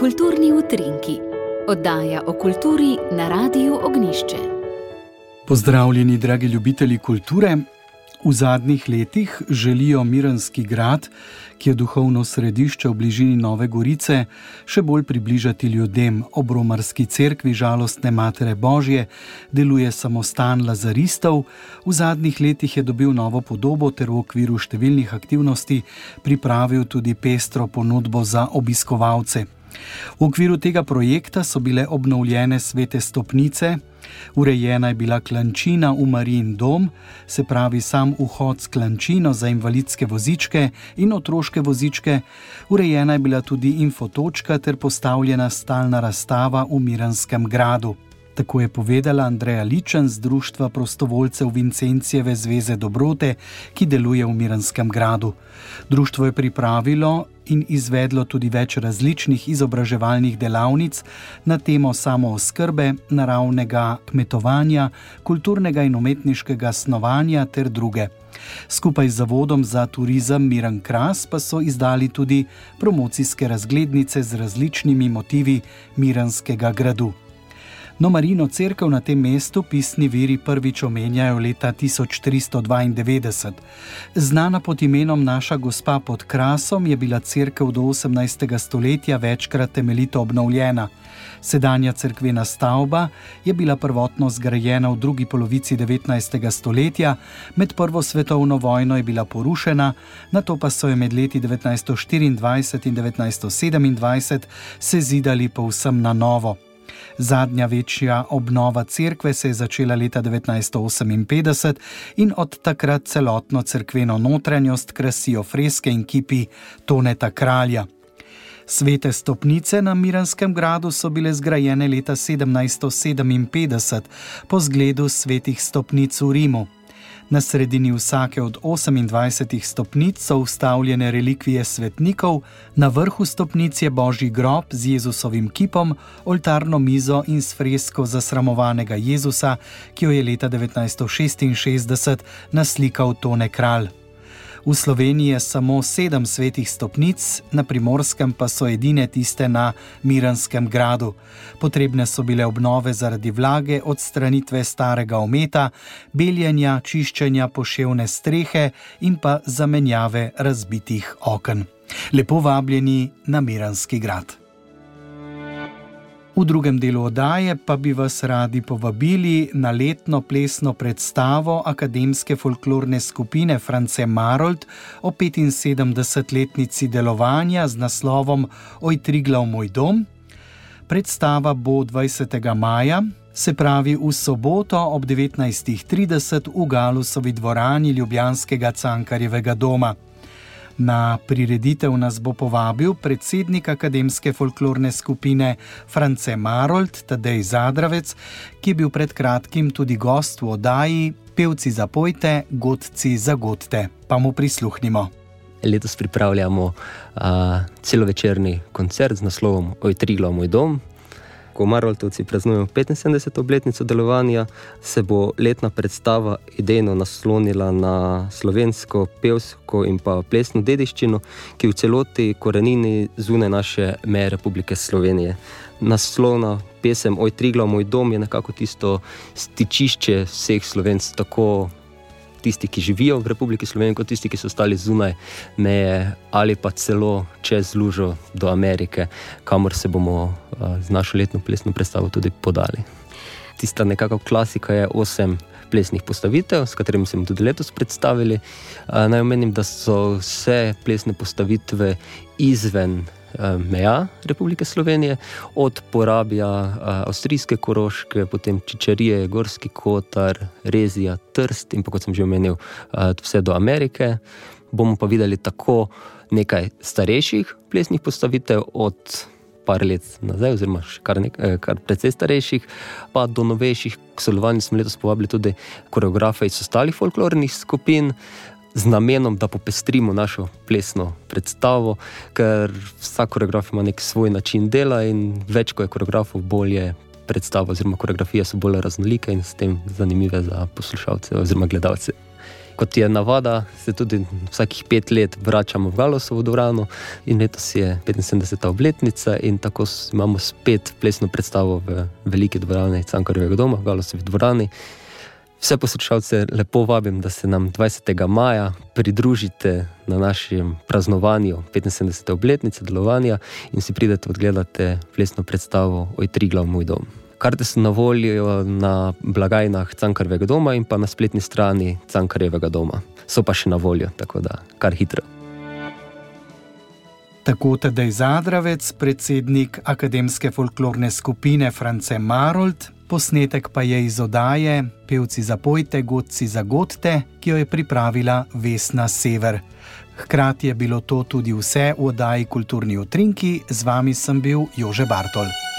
Kulturni utrinki, oddaja o kulturi na Radiu Ognišče. Pozdravljeni, dragi ljubitelji kulture. V zadnjih letih želijo Mirenski grad, ki je duhovno središče v bližini Nove Gorice, še bolj približati ljudem. Ob romarski cerkvi žalostne Matere Božje deluje samostan Lazaristov. V zadnjih letih je dobil novo podobo ter v okviru številnih aktivnosti pripravil tudi pestro ponudbo za obiskovalce. V okviru tega projekta so bile obnovljene svete stopnice, urejena je bila klančina v Marijin dom, se pravi sam vhod s klančino za invalidske vozičke in otroške vozičke, urejena je bila tudi infotočka ter postavljena stalna razstava v Miranskem gradu. Tako je povedala Andreja Ličen z Društva prostovoljcev Vincencijeve zveze Dobrote, ki deluje v Miranskem gradu. Društvo je pripravilo in izvedlo tudi več različnih izobraževalnih delavnic na temo samooskrbe, naravnega kmetovanja, kulturnega in umetniškega snovanja ter druge. Skupaj z Zavodom za turizem Miran Kras pa so izdali tudi promocijske razglednice z različnimi motivi Miranskega gradu. No, Marino crkv na tem mestu pisni viri prvič omenjajo leta 1392. Znana pod imenom Naša gospa pod Krasom je bila crkv do 18. stoletja večkrat temeljito obnovljena. Sedanja crkvena stavba je bila prvotno zgrajena v drugi polovici 19. stoletja, med Prvo svetovno vojno je bila porušena, na to pa so jo med leti 1924 in 1927 sezidali povsem na novo. Zadnja večja obnova cerkve se je začela leta 1958 in od takrat celotno cerkveno notranjost krasijo freske in kipi Toneta Kralja. Svete stopnice na Miranskem gradu so bile zgrajene leta 1757 po zgledu svetih stopnic v Rimu. Na sredini vsake od 28 stopnic so ustavljene relikvije svetnikov, na vrhu stopnic je božji grob z Jezusovim kipom, oltarno mizo in s fresko zasramovanega Jezusa, ki jo je leta 1966 naslikal Tone Kralj. V Sloveniji je samo sedem svetih stopnic, na primorskem pa so edine tiste na Miranskem gradu. Potrebne so bile obnove zaradi vlage, odstranitve starega ometa, beljenja, čiščenja poševne strehe in pa zamenjave razbitih oken. Lepo vabljeni na Miranski grad. V drugem delu oddaje pa bi vas radi povabili na letno plesno predstavo akademske folklorne skupine France Marold o 75-letnici delovanja z naslovom Oj, Triglav, moj dom. Predstava bo 20. maja, se pravi v soboto ob 19.30 v Galusovi dvorani Ljubljanskega Cankarjevega doma. Na prireditev nas bo povabil predsednik akademske folklorne skupine France Marold, Tadej Zadravec, ki je bil pred kratkim tudi gost v oddaji Pevci za pojte, Godci za godte. Pa mu prisluhnimo. Letos pripravljamo uh, celovečerni koncert z naslovom Oj, Triglo, moj dom, ko Maroltovci praznujemo 75. obletnico delovanja, se bo letna predstava idejno naslonila na slovensko pevsko in pa plesno dediščino, ki v celoti korenini zunaj naše meje Republike Slovenije. Naslovna pesem Oj, Trigla, moj dom je nekako tisto stičišče vseh slovencev, tako tisti, ki živijo v Republiki Sloveniji, kot tisti, ki so ostali zunaj meje ali pa celo čez lužo do Amerike, kamor se bomo z našo letno plesno predstavo tudi podali. Tista nekakšna klasika je osem plesnih postavitev, s katerimi smo tudi letos predstavili. Naj omenim, da so vse plesne postavitve izven meja Republike Slovenije, od porabja avstrijske koroške, potem Čičarije, Gorski kotar, Rezija, Trst in pa kot sem že omenil, vse do Amerike. Bomo pa videli tako nekaj starejših plesnih postavitev od par let nazaj, oziroma kar, nek, kar precej starejših, pa do novejših. K sodelovanju smo letos povabili tudi koreografe iz ostalih folklornih skupin z namenom, da popestrimo našo plesno predstavo, ker vsak koreograf ima nek svoj način dela in več kot je koreografov, bolje predstava, oziroma koreografije so bolj raznolike in s tem zanimive za poslušalce oziroma gledalce. Kot je navada, se tudi vsakih pet let vračamo v Galosovo dvorano in letos je 75. obletnica in tako imamo spet plesno predstavo v veliki dvorani Cankarjevega doma, v Galosovi dvorani. Vse poslušalce lepo vabim, da se nam 20. maja pridružite na našem praznovanju 75. obletnice delovanja in si pridete odgledati plesno predstavo Oj, tri glav moj dom. Karte so na voljo na blagajnah Cankarjevega doma in pa na spletni strani Cankarjevega doma. So pa še na voljo, tako da kar hitro. Tako tedaj Zadravec, predsednik akademske folklorne skupine France Marold, posnetek pa je iz odaje Pevci za pojte, godci za godte, ki jo je pripravila Vesna Sever. Hkrati je bilo to tudi vse v oddaji Kulturni utrinki, z vami sem bil Jože Bartol.